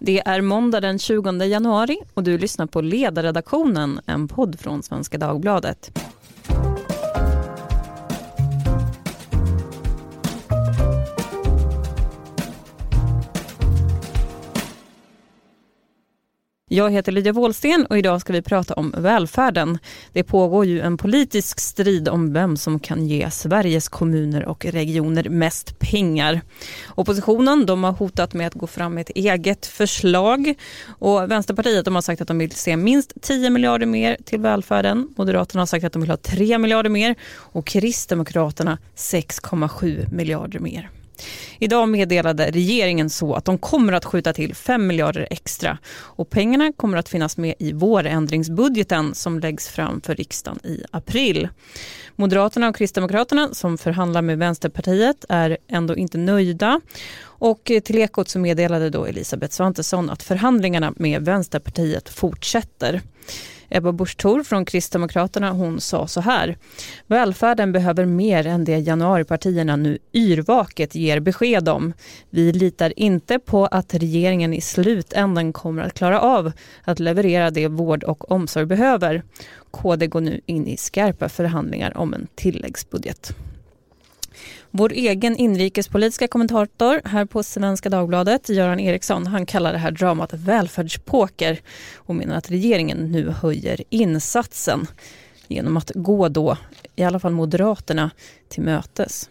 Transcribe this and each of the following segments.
Det är måndag den 20 januari och du lyssnar på Ledarredaktionen, en podd från Svenska Dagbladet. Jag heter Lydia Wåhlsten och idag ska vi prata om välfärden. Det pågår ju en politisk strid om vem som kan ge Sveriges kommuner och regioner mest pengar. Oppositionen de har hotat med att gå fram med ett eget förslag och Vänsterpartiet de har sagt att de vill se minst 10 miljarder mer till välfärden. Moderaterna har sagt att de vill ha 3 miljarder mer och Kristdemokraterna 6,7 miljarder mer. Idag meddelade regeringen så att de kommer att skjuta till 5 miljarder extra och pengarna kommer att finnas med i vårändringsbudgeten som läggs fram för riksdagen i april. Moderaterna och Kristdemokraterna som förhandlar med Vänsterpartiet är ändå inte nöjda och till Ekot så meddelade då Elisabeth Svantesson att förhandlingarna med Vänsterpartiet fortsätter. Ebba Busch Thor från Kristdemokraterna hon sa så här. Välfärden behöver mer än det januaripartierna nu yrvaket ger besked om. Vi litar inte på att regeringen i slutändan kommer att klara av att leverera det vård och omsorg behöver. KD går nu in i skarpa förhandlingar om en tilläggsbudget. Vår egen inrikespolitiska kommentator här på Svenska Dagbladet, Göran Eriksson, han kallar det här dramat välfärdspoker och menar att regeringen nu höjer insatsen genom att gå då, i alla fall Moderaterna, till mötes.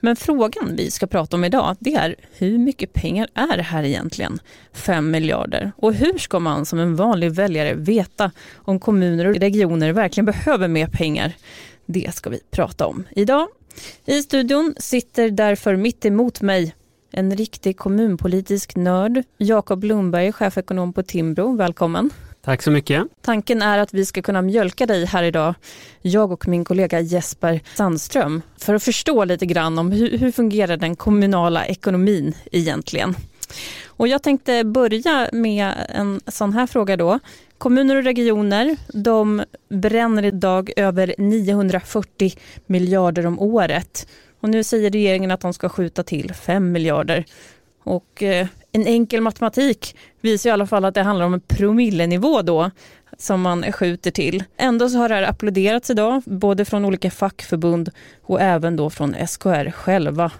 Men frågan vi ska prata om idag det är hur mycket pengar är det här egentligen? 5 miljarder. Och hur ska man som en vanlig väljare veta om kommuner och regioner verkligen behöver mer pengar? Det ska vi prata om idag i studion sitter därför mitt emot mig en riktig kommunpolitisk nörd, Jakob Lundberg, chefekonom på Timbro. Välkommen. Tack så mycket. Tanken är att vi ska kunna mjölka dig här idag, jag och min kollega Jesper Sandström, för att förstå lite grann om hur, hur fungerar den kommunala ekonomin egentligen. Och jag tänkte börja med en sån här fråga då. Kommuner och regioner de bränner idag över 940 miljarder om året. Och nu säger regeringen att de ska skjuta till 5 miljarder. Och eh, en enkel matematik visar i alla fall att det handlar om en promillenivå då som man skjuter till. Ändå så har det här applåderats idag, både från olika fackförbund och även då från SKR själva.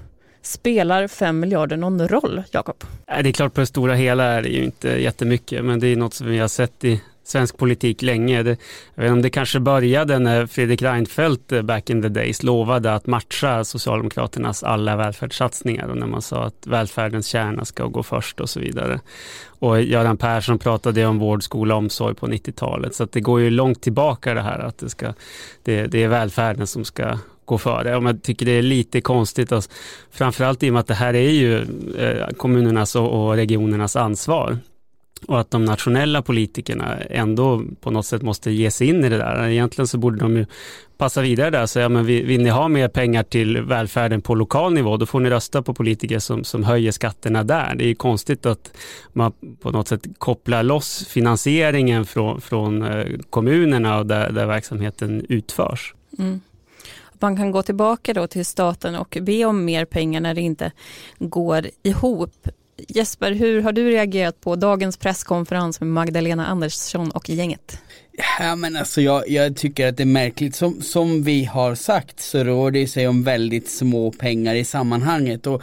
Spelar 5 miljarder någon roll, Jakob? Äh, det är klart på det stora hela är det ju inte jättemycket, men det är något som vi har sett i svensk politik länge. Det, jag vet inte om det kanske började när Fredrik Reinfeldt eh, back in the days lovade att matcha Socialdemokraternas alla välfärdssatsningar och när man sa att välfärdens kärna ska gå först och så vidare. Och Göran Persson pratade om vård, skola och omsorg på 90-talet så att det går ju långt tillbaka det här att det, ska, det, det är välfärden som ska gå före. Om jag tycker det är lite konstigt, och framförallt i och med att det här är ju eh, kommunernas och, regionernas ansvar och att de nationella politikerna ändå på något sätt måste ge sig in i det där. Egentligen så borde de ju passa vidare där och säga, men vill ni ha mer pengar till välfärden på lokal nivå, då får ni rösta på politiker som, som höjer skatterna där. Det är konstigt att man på något sätt kopplar loss finansieringen från, från eh, kommunerna och där, där verksamheten utförs. Mm man kan gå tillbaka då till staten och be om mer pengar när det inte går ihop. Jesper, hur har du reagerat på dagens presskonferens med Magdalena Andersson och gänget? Ja men alltså jag, jag, tycker att det är märkligt. Som, som vi har sagt så rör det sig om väldigt små pengar i sammanhanget och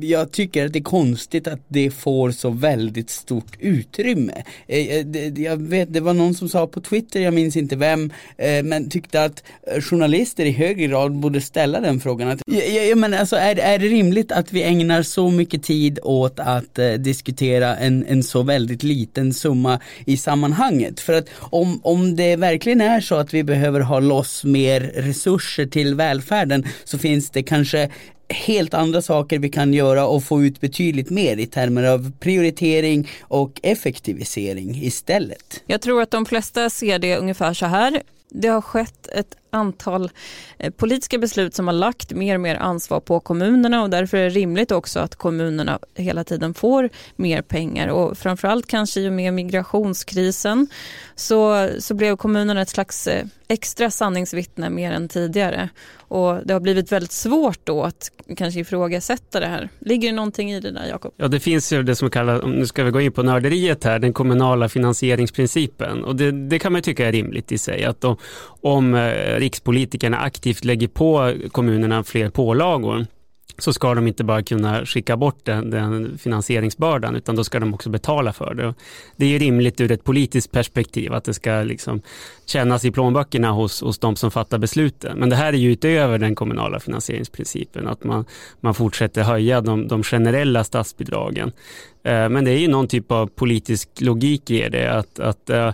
jag tycker att det är konstigt att det får så väldigt stort utrymme. Eh, eh, jag vet, det var någon som sa på Twitter, jag minns inte vem, eh, men tyckte att journalister i högre grad borde ställa den frågan. Att, ja, men alltså är, är det rimligt att vi ägnar så mycket tid åt att diskutera en, en så väldigt liten summa i sammanhanget? För att om om, det verkligen är så att vi behöver ha loss mer resurser till välfärden så finns det kanske helt andra saker vi kan göra och få ut betydligt mer i termer av prioritering och effektivisering istället. Jag tror att de flesta ser det ungefär så här. Det har skett ett antal eh, politiska beslut som har lagt mer och mer ansvar på kommunerna och därför är det rimligt också att kommunerna hela tiden får mer pengar och framförallt kanske i och med migrationskrisen så, så blev kommunerna ett slags eh, extra sanningsvittne mer än tidigare. Och det har blivit väldigt svårt då att kanske ifrågasätta det här. Ligger det någonting i det där Jakob? Ja det finns ju det som kallas, nu ska vi gå in på nörderiet här, den kommunala finansieringsprincipen. Och det, det kan man tycka är rimligt i sig. Att om, om rikspolitikerna aktivt lägger på kommunerna fler pålagor så ska de inte bara kunna skicka bort den, den, finansieringsbördan utan då ska de också betala för det. Det är rimligt ur ett politiskt perspektiv att det ska liksom kännas i plånböckerna hos, hos de som fattar besluten. Men det här är ju utöver den kommunala finansieringsprincipen, att man, man fortsätter höja de, de generella statsbidragen. Eh, men det är ju någon typ av politisk logik i det, att, att eh,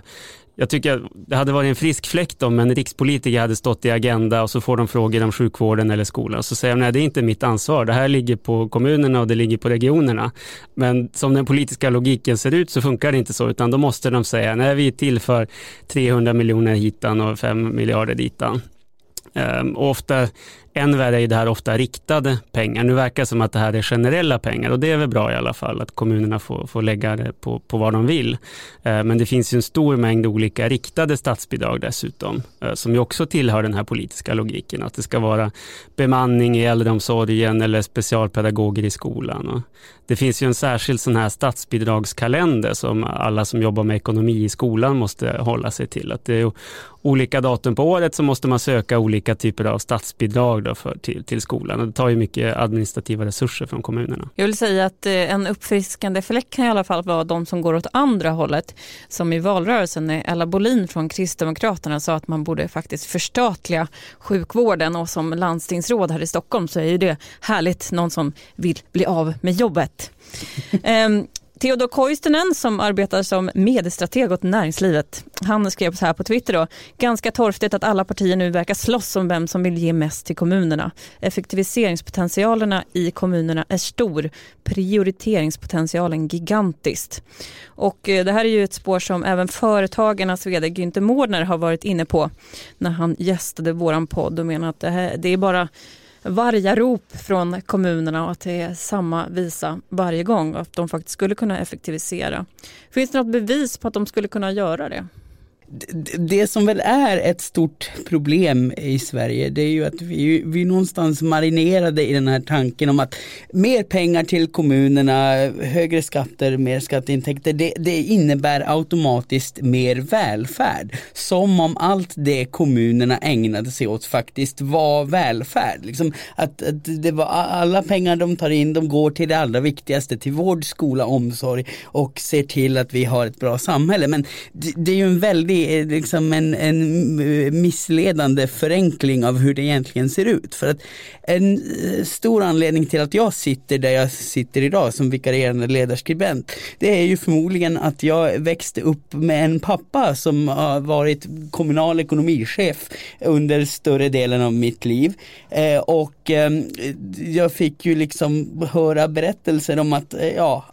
jag tycker det hade varit en frisk fläkt om en rikspolitiker hade stått i Agenda och så får de frågor om sjukvården eller skolan. Så säger de, nej det är inte mitt ansvar, det här ligger på kommunerna och det ligger på regionerna. Men som den politiska logiken ser ut så funkar det inte så, utan då måste de säga, nej vi tillför 300 miljoner hitan och 5 miljarder ditan. Ehm, och ofta än värre är det här ofta riktade pengar. Nu verkar det som att det här är generella pengar och det är väl bra i alla fall att kommunerna får, får lägga det på, på vad de vill. Eh, men det finns ju en stor mängd olika riktade statsbidrag dessutom eh, som ju också tillhör den här politiska logiken att det ska vara bemanning i äldreomsorgen eller specialpedagoger i skolan. Det finns ju en särskild sån här statsbidragskalender som alla som jobbar med ekonomi i skolan måste hålla sig till. Att det är olika datum på året så måste man söka olika typer av statsbidrag då för, till, till skolan. Och det tar ju mycket administrativa resurser från kommunerna. Jag vill säga att eh, en uppfriskande fläck kan i alla fall vara de som går åt andra hållet. Som i valrörelsen när Ella Bolin från Kristdemokraterna sa att man borde faktiskt förstatliga sjukvården och som landstingsråd här i Stockholm så är ju det härligt någon som vill bli av med jobbet. Theodor Koistinen som arbetar som mediestrateg åt näringslivet. Han skrev så här på Twitter då. Ganska torftigt att alla partier nu verkar slåss om vem som vill ge mest till kommunerna. Effektiviseringspotentialerna i kommunerna är stor. Prioriteringspotentialen gigantiskt. Och eh, det här är ju ett spår som även Företagarnas vd Günther Mårdner har varit inne på när han gästade våran podd och menar att det, här, det är bara vargarop från kommunerna och att det är samma visa varje gång och att de faktiskt skulle kunna effektivisera. Finns det något bevis på att de skulle kunna göra det? Det som väl är ett stort problem i Sverige det är ju att vi, vi är någonstans marinerade i den här tanken om att mer pengar till kommunerna, högre skatter, mer skatteintäkter, det, det innebär automatiskt mer välfärd. Som om allt det kommunerna ägnade sig åt faktiskt var välfärd. Liksom att, att det var alla pengar de tar in, de går till det allra viktigaste, till vård, skola, omsorg och ser till att vi har ett bra samhälle. Men det, det är ju en väldig är liksom en, en eh, missledande förenkling av hur det egentligen ser ut. För att en eh, stor anledning till att jag sitter där jag sitter idag som vikarierande ledarskribent, det är ju förmodligen att jag växte upp med en pappa som har varit kommunal ekonomichef under större delen av mitt liv. Eh, och jag fick ju liksom höra berättelser om att ja,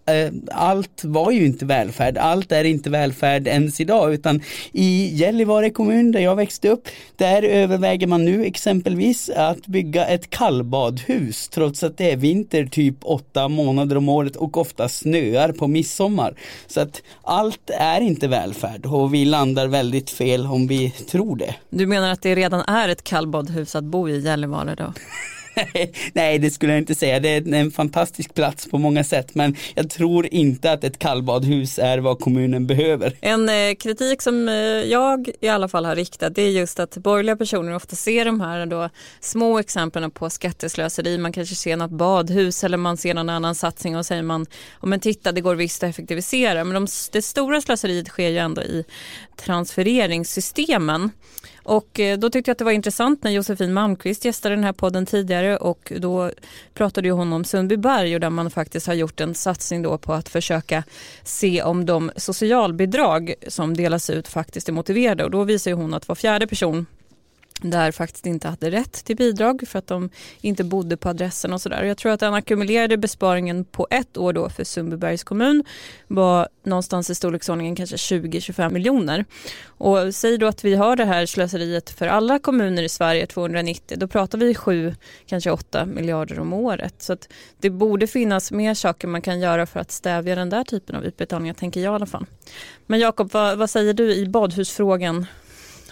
allt var ju inte välfärd, allt är inte välfärd ens idag utan i Gällivare kommun där jag växte upp, där överväger man nu exempelvis att bygga ett kallbadhus trots att det är vinter typ åtta månader om året och ofta snöar på midsommar. Så att allt är inte välfärd och vi landar väldigt fel om vi tror det. Du menar att det redan är ett kallbadhus att bo i Gällivare då? Nej, det skulle jag inte säga. Det är en fantastisk plats på många sätt, men jag tror inte att ett kallbadhus är vad kommunen behöver. En eh, kritik som eh, jag i alla fall har riktat, det är just att borgerliga personer ofta ser de här då små exemplen på skatteslöseri. Man kanske ser något badhus eller man ser någon annan satsning och säger man, oh, men titta det går visst att effektivisera. Men de, det stora slöseriet sker ju ändå i transfereringssystemen. Och eh, då tyckte jag att det var intressant när Josefin Malmqvist gästade den här podden tidigare och då pratade ju hon om Sundbyberg och där man faktiskt har gjort en satsning då på att försöka se om de socialbidrag som delas ut faktiskt är motiverade och då visar ju hon att var fjärde person där faktiskt inte hade rätt till bidrag för att de inte bodde på adressen och sådär. Jag tror att den ackumulerade besparingen på ett år då för Sundbybergs kommun var någonstans i storleksordningen kanske 20-25 miljoner. Och säg då att vi har det här slöseriet för alla kommuner i Sverige 290, då pratar vi 7, kanske 8 miljarder om året. Så att det borde finnas mer saker man kan göra för att stävja den där typen av utbetalningar, tänker jag i alla fall. Men Jakob, vad, vad säger du i badhusfrågan?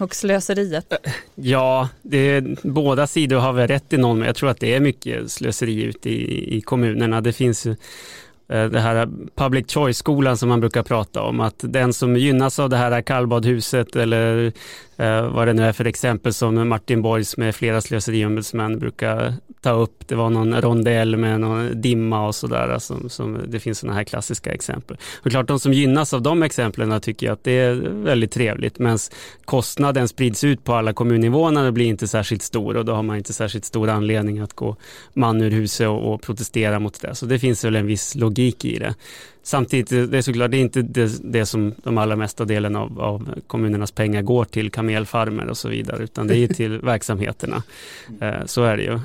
Och slöseriet? Äh, ja, det, båda sidor har väl rätt i någon, men jag tror att det är mycket slöseri ute i, i kommunerna. Det finns ju äh, det här public choice-skolan som man brukar prata om, att den som gynnas av det här kallbadhuset eller eh, vad det nu är för exempel som Martin Borgs med flera slöseriombudsmän brukar ta upp. Det var någon rondell med någon dimma och sådär. Alltså, som, det finns sådana här klassiska exempel. Och klart, de som gynnas av de exemplen tycker jag att det är väldigt trevligt. Men kostnaden sprids ut på alla kommuninvånare blir inte särskilt stor och då har man inte särskilt stor anledning att gå man ur huset och, och protestera mot det. Så det finns väl en viss logik i det. Samtidigt, det är såklart det är inte det, det som de allra mesta delen av, av, kommunernas pengar går till kamelfarmer och så vidare, utan det är till verksamheterna. Eh, så är det ju.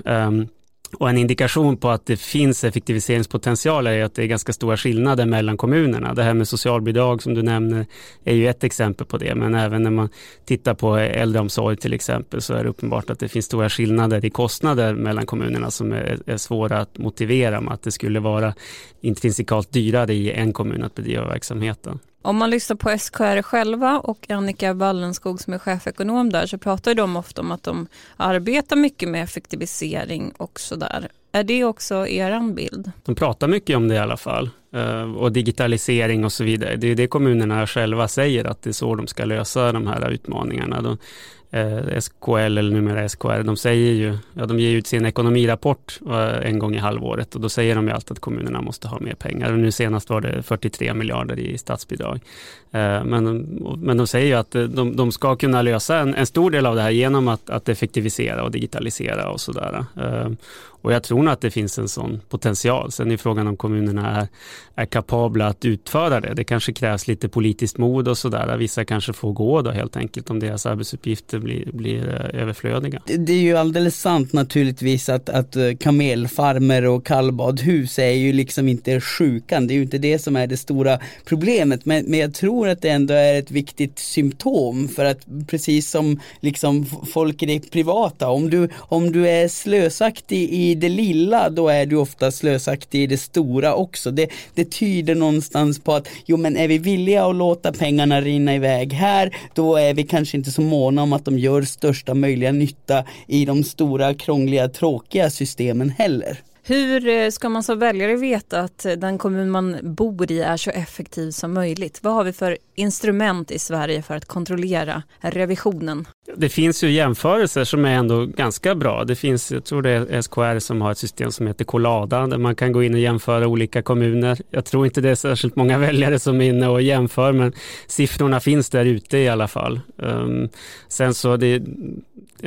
Och en indikation på att det finns effektiviseringspotential är att det är ganska stora skillnader mellan kommunerna. Det här med socialbidrag som du nämner är ju ett exempel på det, men även när man tittar på äldreomsorg till exempel så är det uppenbart att det finns stora skillnader i kostnader mellan kommunerna som är, är svåra att motivera med att det skulle vara intrinsikalt dyrare i en kommun att bedriva verksamheten. Om man lyssnar på SKR själva och Annika Wallenskog som är chefekonom där så pratar de ofta om att de arbetar mycket med effektivisering och sådär. Är det också er bild? De pratar mycket om det i alla fall Eh, och digitalisering och så vidare. Det är det kommunerna själva säger att det är så de ska lösa de här utmaningarna. De, eh, SKL eller numera SKR, de säger ju, ja de ger ut sin ekonomirapport eh, en gång i halvåret och då säger de ju alltid att kommunerna måste ha mer pengar och nu senast var det 43 miljarder i statsbidrag. Eh, men, men de säger ju att eh, de, de ska kunna lösa en, en, stor del av det här genom att, att effektivisera och digitalisera och sådär. Eh, och jag tror nog att det finns en sån potential. Sen är frågan om kommunerna är, är kapabla att utföra det. Det kanske krävs lite politiskt mod och sådär. Vissa kanske får gå då helt enkelt om deras arbetsuppgifter blir, blir eh, överflödiga. Det, det är ju alldeles sant naturligtvis att, att eh, kamelfarmer och kallbadhus är ju liksom inte sjukan. Det är ju inte det som är det stora problemet. Men, men jag tror att det ändå är ett viktigt symptom för att precis som liksom folk i det privata, om du, om du är slösaktig i det lilla då är du ofta slösaktig i det stora också. Det, det tyder någonstans på att jo men är vi villiga att låta pengarna rinna iväg här då är vi kanske inte så måna om att de gör största möjliga nytta i de stora krångliga tråkiga systemen heller. Hur eh, ska man som väljare veta att den kommun man bor i är så effektiv som möjligt? Vad har vi för instrument i Sverige för att kontrollera revisionen? Det finns ju jämförelser som är ändå ganska bra. Det finns, jag tror det är SKR som har ett system som heter Colada där man kan gå in och jämföra olika kommuner. Jag tror inte det är särskilt många väljare som är inne och jämför men siffrorna finns där ute i alla fall. Um, sen så det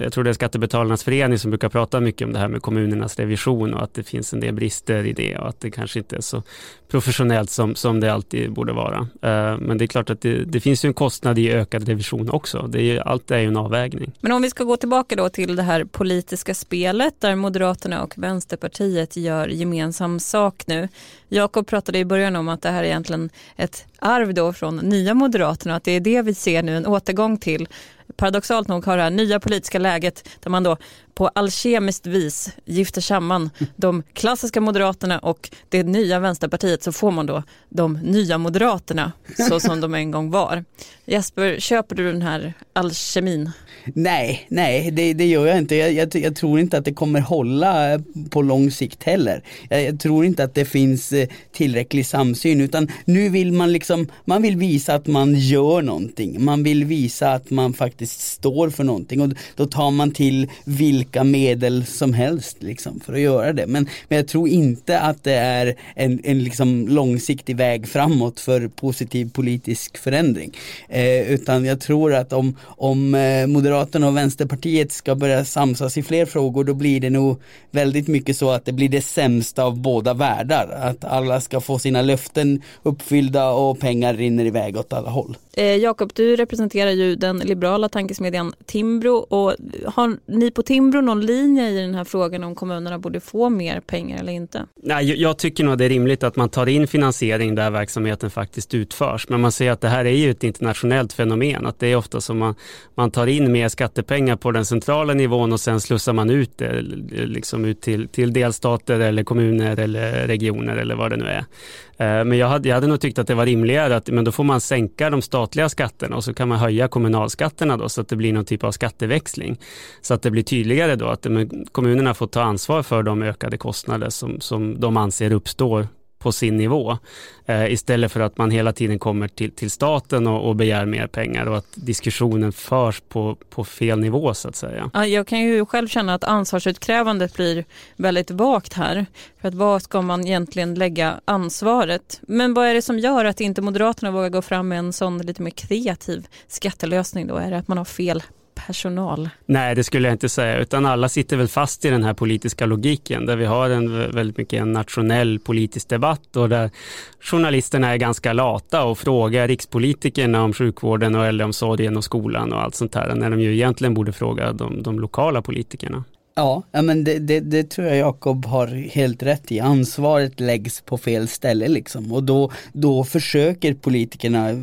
jag tror det är Skattebetalarnas förening som brukar prata mycket om det här med kommunernas revision och att det finns en del brister i det och att det kanske inte är så professionellt som, som det alltid borde vara. Eh, men det är klart att det, det, finns ju en kostnad i ökad revision också. Det är, allt är ju en avvägning. Men om vi ska gå tillbaka då till det här politiska spelet där Moderaterna och Vänsterpartiet gör gemensam sak nu. Jakob pratade i början om att det här är egentligen ett arv då från nya Moderaterna, att det är det vi ser nu, en återgång till paradoxalt nog har det här nya politiska läget där man då på alkemiskt vis gifter samman de klassiska moderaterna och det nya vänsterpartiet så får man då de nya moderaterna så som de en gång var. Jesper, köper du den här alkemin? Nej, nej det, det gör jag inte. Jag, jag, jag, tror inte att det kommer hålla på lång sikt heller. Jag, jag, tror inte att det finns eh, tillräcklig samsyn utan nu vill man liksom, man vill visa att man gör någonting. Man vill visa att man faktiskt står för någonting och då tar man till vilka medel som helst liksom för att göra det. Men, men jag tror inte att det är en, en liksom långsiktig väg framåt för positiv politisk förändring. Eh, utan jag tror att om, om eh, Moderaterna och Vänsterpartiet ska börja samsas i fler frågor då blir det nog väldigt mycket så att det blir det sämsta av båda världar. Att alla ska få sina löften uppfyllda och pengar rinner iväg åt alla håll. Eh, Jakob, du representerar ju den liberala tankesmedjan Timbro. Och har ni på Timbro du någon linje i den här frågan om kommunerna borde få mer pengar eller inte? Nej, jag tycker nog det är rimligt att man tar in finansiering där verksamheten faktiskt utförs. Men man ser att det här är ju ett internationellt fenomen. Att det är ofta som man, man tar in mer skattepengar på den centrala nivån och sen slussar man ut det eh, liksom ut till, till delstater eller kommuner eller regioner eller vad det nu är. Eh, men jag hade, jag hade nog tyckt att det var rimligare att men då får man sänka de statliga skatterna och så kan man höja kommunalskatterna då så att det blir någon typ av skatteväxling. Så att det blir tydligare då att kommunerna får ta ansvar för de ökade kostnader som, som de anser uppstår på sin nivå. Eh, istället för att man hela tiden kommer till, till staten och, och, begär mer pengar och att diskussionen förs på, på fel nivå så att säga. Ja, jag kan ju själv känna att ansvarsutkrävandet blir väldigt vagt här. För att vad ska man egentligen lägga ansvaret? Men vad är det som gör att inte Moderaterna vågar gå fram med en sån lite mer kreativ skattelösning då? Är det att man har fel personal? Nej, det skulle jag inte säga, utan alla sitter väl fast i den här politiska logiken där vi har en väldigt mycket en nationell politisk debatt och där journalisterna är ganska lata och frågar rikspolitikerna om sjukvården och äldreomsorgen och skolan och allt sånt här, när de ju egentligen borde fråga de, de lokala politikerna. Ja, men det, det, det, tror jag Jakob har helt rätt i. Ansvaret läggs på fel ställe liksom och då, då försöker politikerna eh,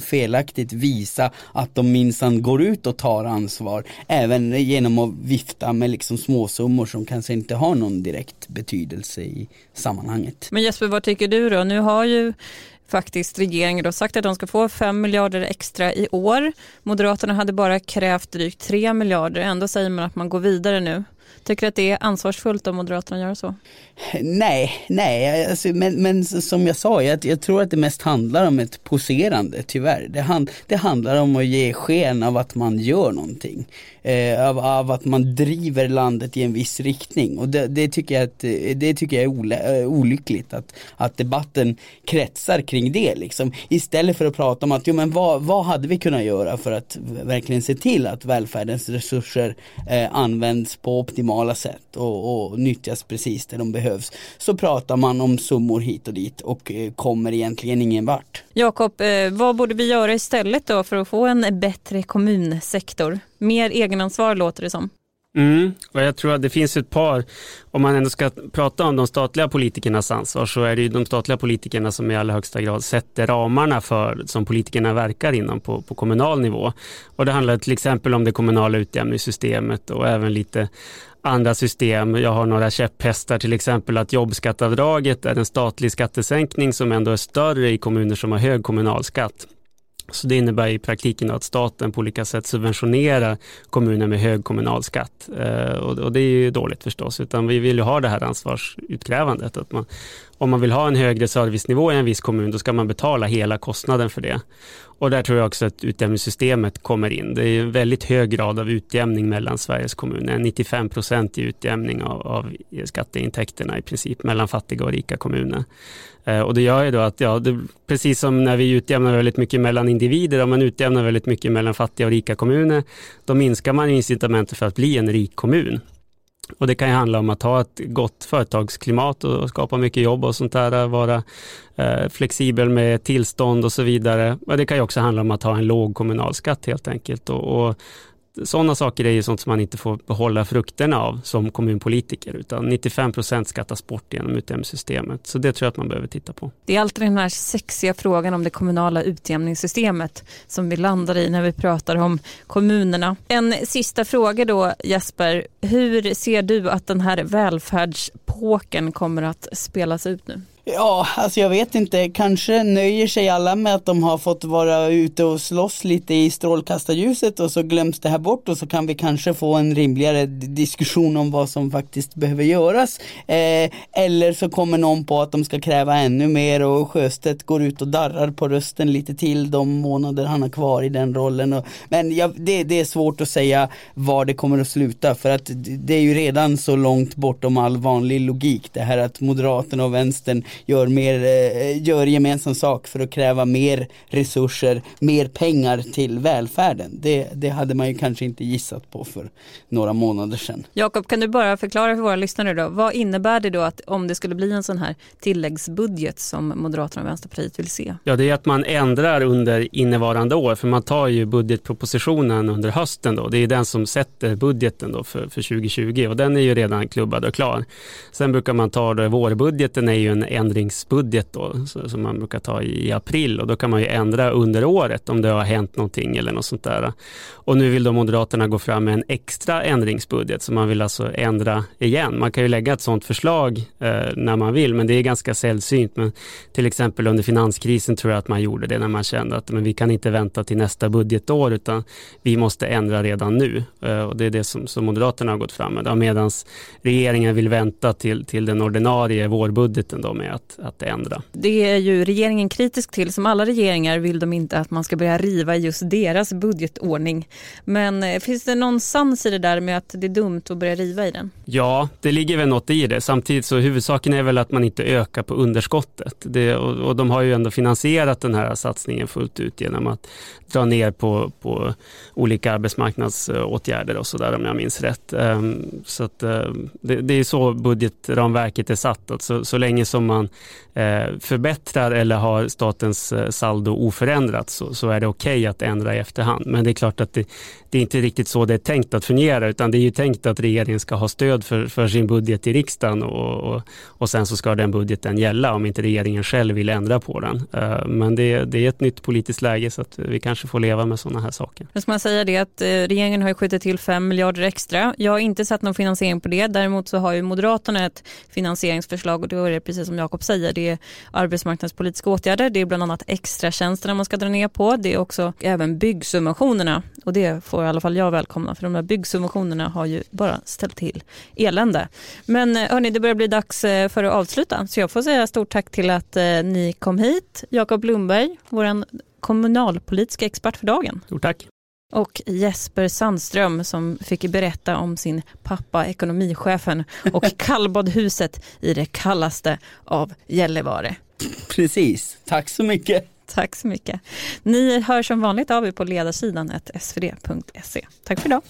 felaktigt visa att de minsann går ut och tar ansvar. Även genom att vifta med liksom småsummor som kanske inte har någon direkt betydelse i sammanhanget. Men Jesper, vad tycker du då? Nu har ju faktiskt regeringen då sagt att de ska få 5 miljarder extra i år. Moderaterna hade bara krävt drygt 3 miljarder. Ändå säger man att man går vidare nu. Tycker du att det är ansvarsfullt av Moderaterna att göra så? Nej, nej, alltså, men, men som jag sa, jag, jag, tror att det mest handlar om ett poserande tyvärr. Det, hand, det handlar om att ge sken av att man gör någonting. Eh, av, av, att man driver landet i en viss riktning. Och det, det tycker jag, att, eh, det tycker jag är ole, eh, olyckligt att, att debatten kretsar kring det. Liksom. Istället för att prata om att jo, men vad, vad hade vi kunnat göra för att verkligen se till att välfärdens resurser eh, används på optimala sätt och, och nyttjas precis där de behövs. Så pratar man om summor hit och dit och eh, kommer egentligen ingen vart. Jakob, eh, vad borde vi göra istället då för att få en bättre kommunsektor? Mer egenansvar låter det som. Mm, och jag tror att det finns ett par, om man ändå ska prata om de statliga politikernas ansvar så är det ju de statliga politikerna som i allra högsta grad sätter ramarna för som politikerna verkar inom på, på kommunal nivå. Och det handlar till exempel om det kommunala utjämningssystemet och även lite andra system. Jag har några käpphästar, till exempel att jobbskattavdraget är en statlig skattesänkning som ändå är större i kommuner som har hög kommunalskatt. Så det innebär i praktiken att staten på olika sätt subventionerar kommuner med hög kommunalskatt. Eh, och, det är ju dåligt förstås, utan vi vill ju ha det här ansvarsutkrävandet. Att man, om man vill ha en högre servicenivå i en viss kommun, då ska man betala hela kostnaden för det. Och där tror jag också att utjämningssystemet kommer in. Det är en väldigt hög grad av utjämning mellan Sveriges kommuner. 95 procent i utjämning av, av skatteintäkterna i princip mellan fattiga och rika kommuner. Eh, och det gör ju då att, ja, det, precis som när vi utjämnar väldigt mycket mellan individer, om man utjämnar väldigt mycket mellan fattiga och rika kommuner, då minskar man incitamentet för att bli en rik kommun. Och det kan ju handla om att ha ett gott företagsklimat och skapa mycket jobb och sånt där, vara eh, flexibel med tillstånd och så vidare. Men det kan ju också handla om att ha en låg kommunalskatt helt enkelt och, och sådana saker är ju sånt som man inte får behålla frukterna av som kommunpolitiker utan 95 procent skattas bort genom utjämningssystemet. Så det tror jag att man behöver titta på. Det är alltid den här sexiga frågan om det kommunala utjämningssystemet som vi landar i när vi pratar om kommunerna. En sista fråga då Jesper, hur ser du att den här välfärdspåken kommer att spelas ut nu? Ja, alltså jag vet inte. Kanske nöjer sig alla med att de har fått vara ute och slåss lite i strålkastarljuset och så glöms det här bort och så kan vi kanske få en rimligare diskussion om vad som faktiskt behöver göras. Eh, eller så kommer någon på att de ska kräva ännu mer och Sjöstedt går ut och darrar på rösten lite till de månader han har kvar i den rollen. Och, men ja, det, det är svårt att säga var det kommer att sluta för att det är ju redan så långt bortom all vanlig logik det här att Moderaterna och Vänstern gör, mer, eh, gör gemensam sak för att kräva mer resurser, mer pengar till välfärden. Det, det hade man ju kanske inte gissat på för några månader sedan. Jakob, kan du bara förklara för våra lyssnare då, vad innebär det då att om det skulle bli en sån här tilläggsbudget som Moderaterna och Vänsterpartiet vill se? Ja, det är att man ändrar under innevarande år, för man tar ju budgetpropositionen under hösten då. Det är den som sätter budgeten då för, för 2020 och den är ju redan klubbad och klar. Sen brukar man ta det, vårbudgeten är ju en ändringsbudget då, som man brukar ta i april och då kan man ju ändra under året om det har hänt någonting eller något sånt där. Och nu vill då Moderaterna gå fram med en extra ändringsbudget så man vill alltså ändra igen. Man kan ju lägga ett sådant förslag eh, när man vill men det är ganska sällsynt. Men till exempel under finanskrisen tror jag att man gjorde det när man kände att men vi kan inte vänta till nästa budgetår utan vi måste ändra redan nu. Eh, och det är det som, som Moderaterna har gått fram med. Medan regeringen vill vänta till, till den ordinarie vårbudgeten då med att, att ändra. Det är ju regeringen kritisk till. Som alla regeringar vill de inte att man ska börja riva just deras budgetordning. Men eh, finns det någon sans i det där med att det är dumt att börja riva i den? Ja, det ligger väl något i det. Samtidigt så huvudsaken är väl att man inte ökar på underskottet. Det, och, och de har ju ändå finansierat den här satsningen fullt ut genom att dra ner på, på olika arbetsmarknadsåtgärder och sådär om jag minns rätt. Ehm, så att, eh, det, det är så budgetramverket är satt. Att så, så länge som man man eh, förbättrar eller har statens eh, saldo oförändrat så, så är det okej okay att ändra i efterhand. Men det är klart att det, det är inte riktigt så det är tänkt att fungera utan det är ju tänkt att regeringen ska ha stöd för, för sin budget i riksdagen och, och, och sen så ska den budgeten gälla om inte regeringen själv vill ändra på den. Eh, men det, det är ett nytt politiskt läge så att vi kanske får leva med sådana här saker. Men ska man säga det att regeringen har skjutit till 5 miljarder extra. Jag har inte sett någon finansiering på det. Däremot så har ju Moderaterna ett finansieringsförslag och då är det precis som Jakob säger. Det är arbetsmarknadspolitiska åtgärder. Det är bland annat extra tjänsterna man ska dra ner på. Det är också även byggsubventionerna och det får i alla fall jag välkomna för de här byggsubventionerna har ju bara ställt till elände. Men eh, hörni, det börjar bli dags eh, för att avsluta så jag får säga stort tack till att eh, ni kom hit. Jakob Lundberg, vår kommunalpolitiska expert för dagen. Stort tack och Jesper Sandström som fick berätta om sin pappa, ekonomichefen och kallbadhuset i det kallaste av Gällivare. Precis, tack så mycket. Tack så mycket. Ni hör som vanligt av er på ledarsidan svd.se. Tack för idag.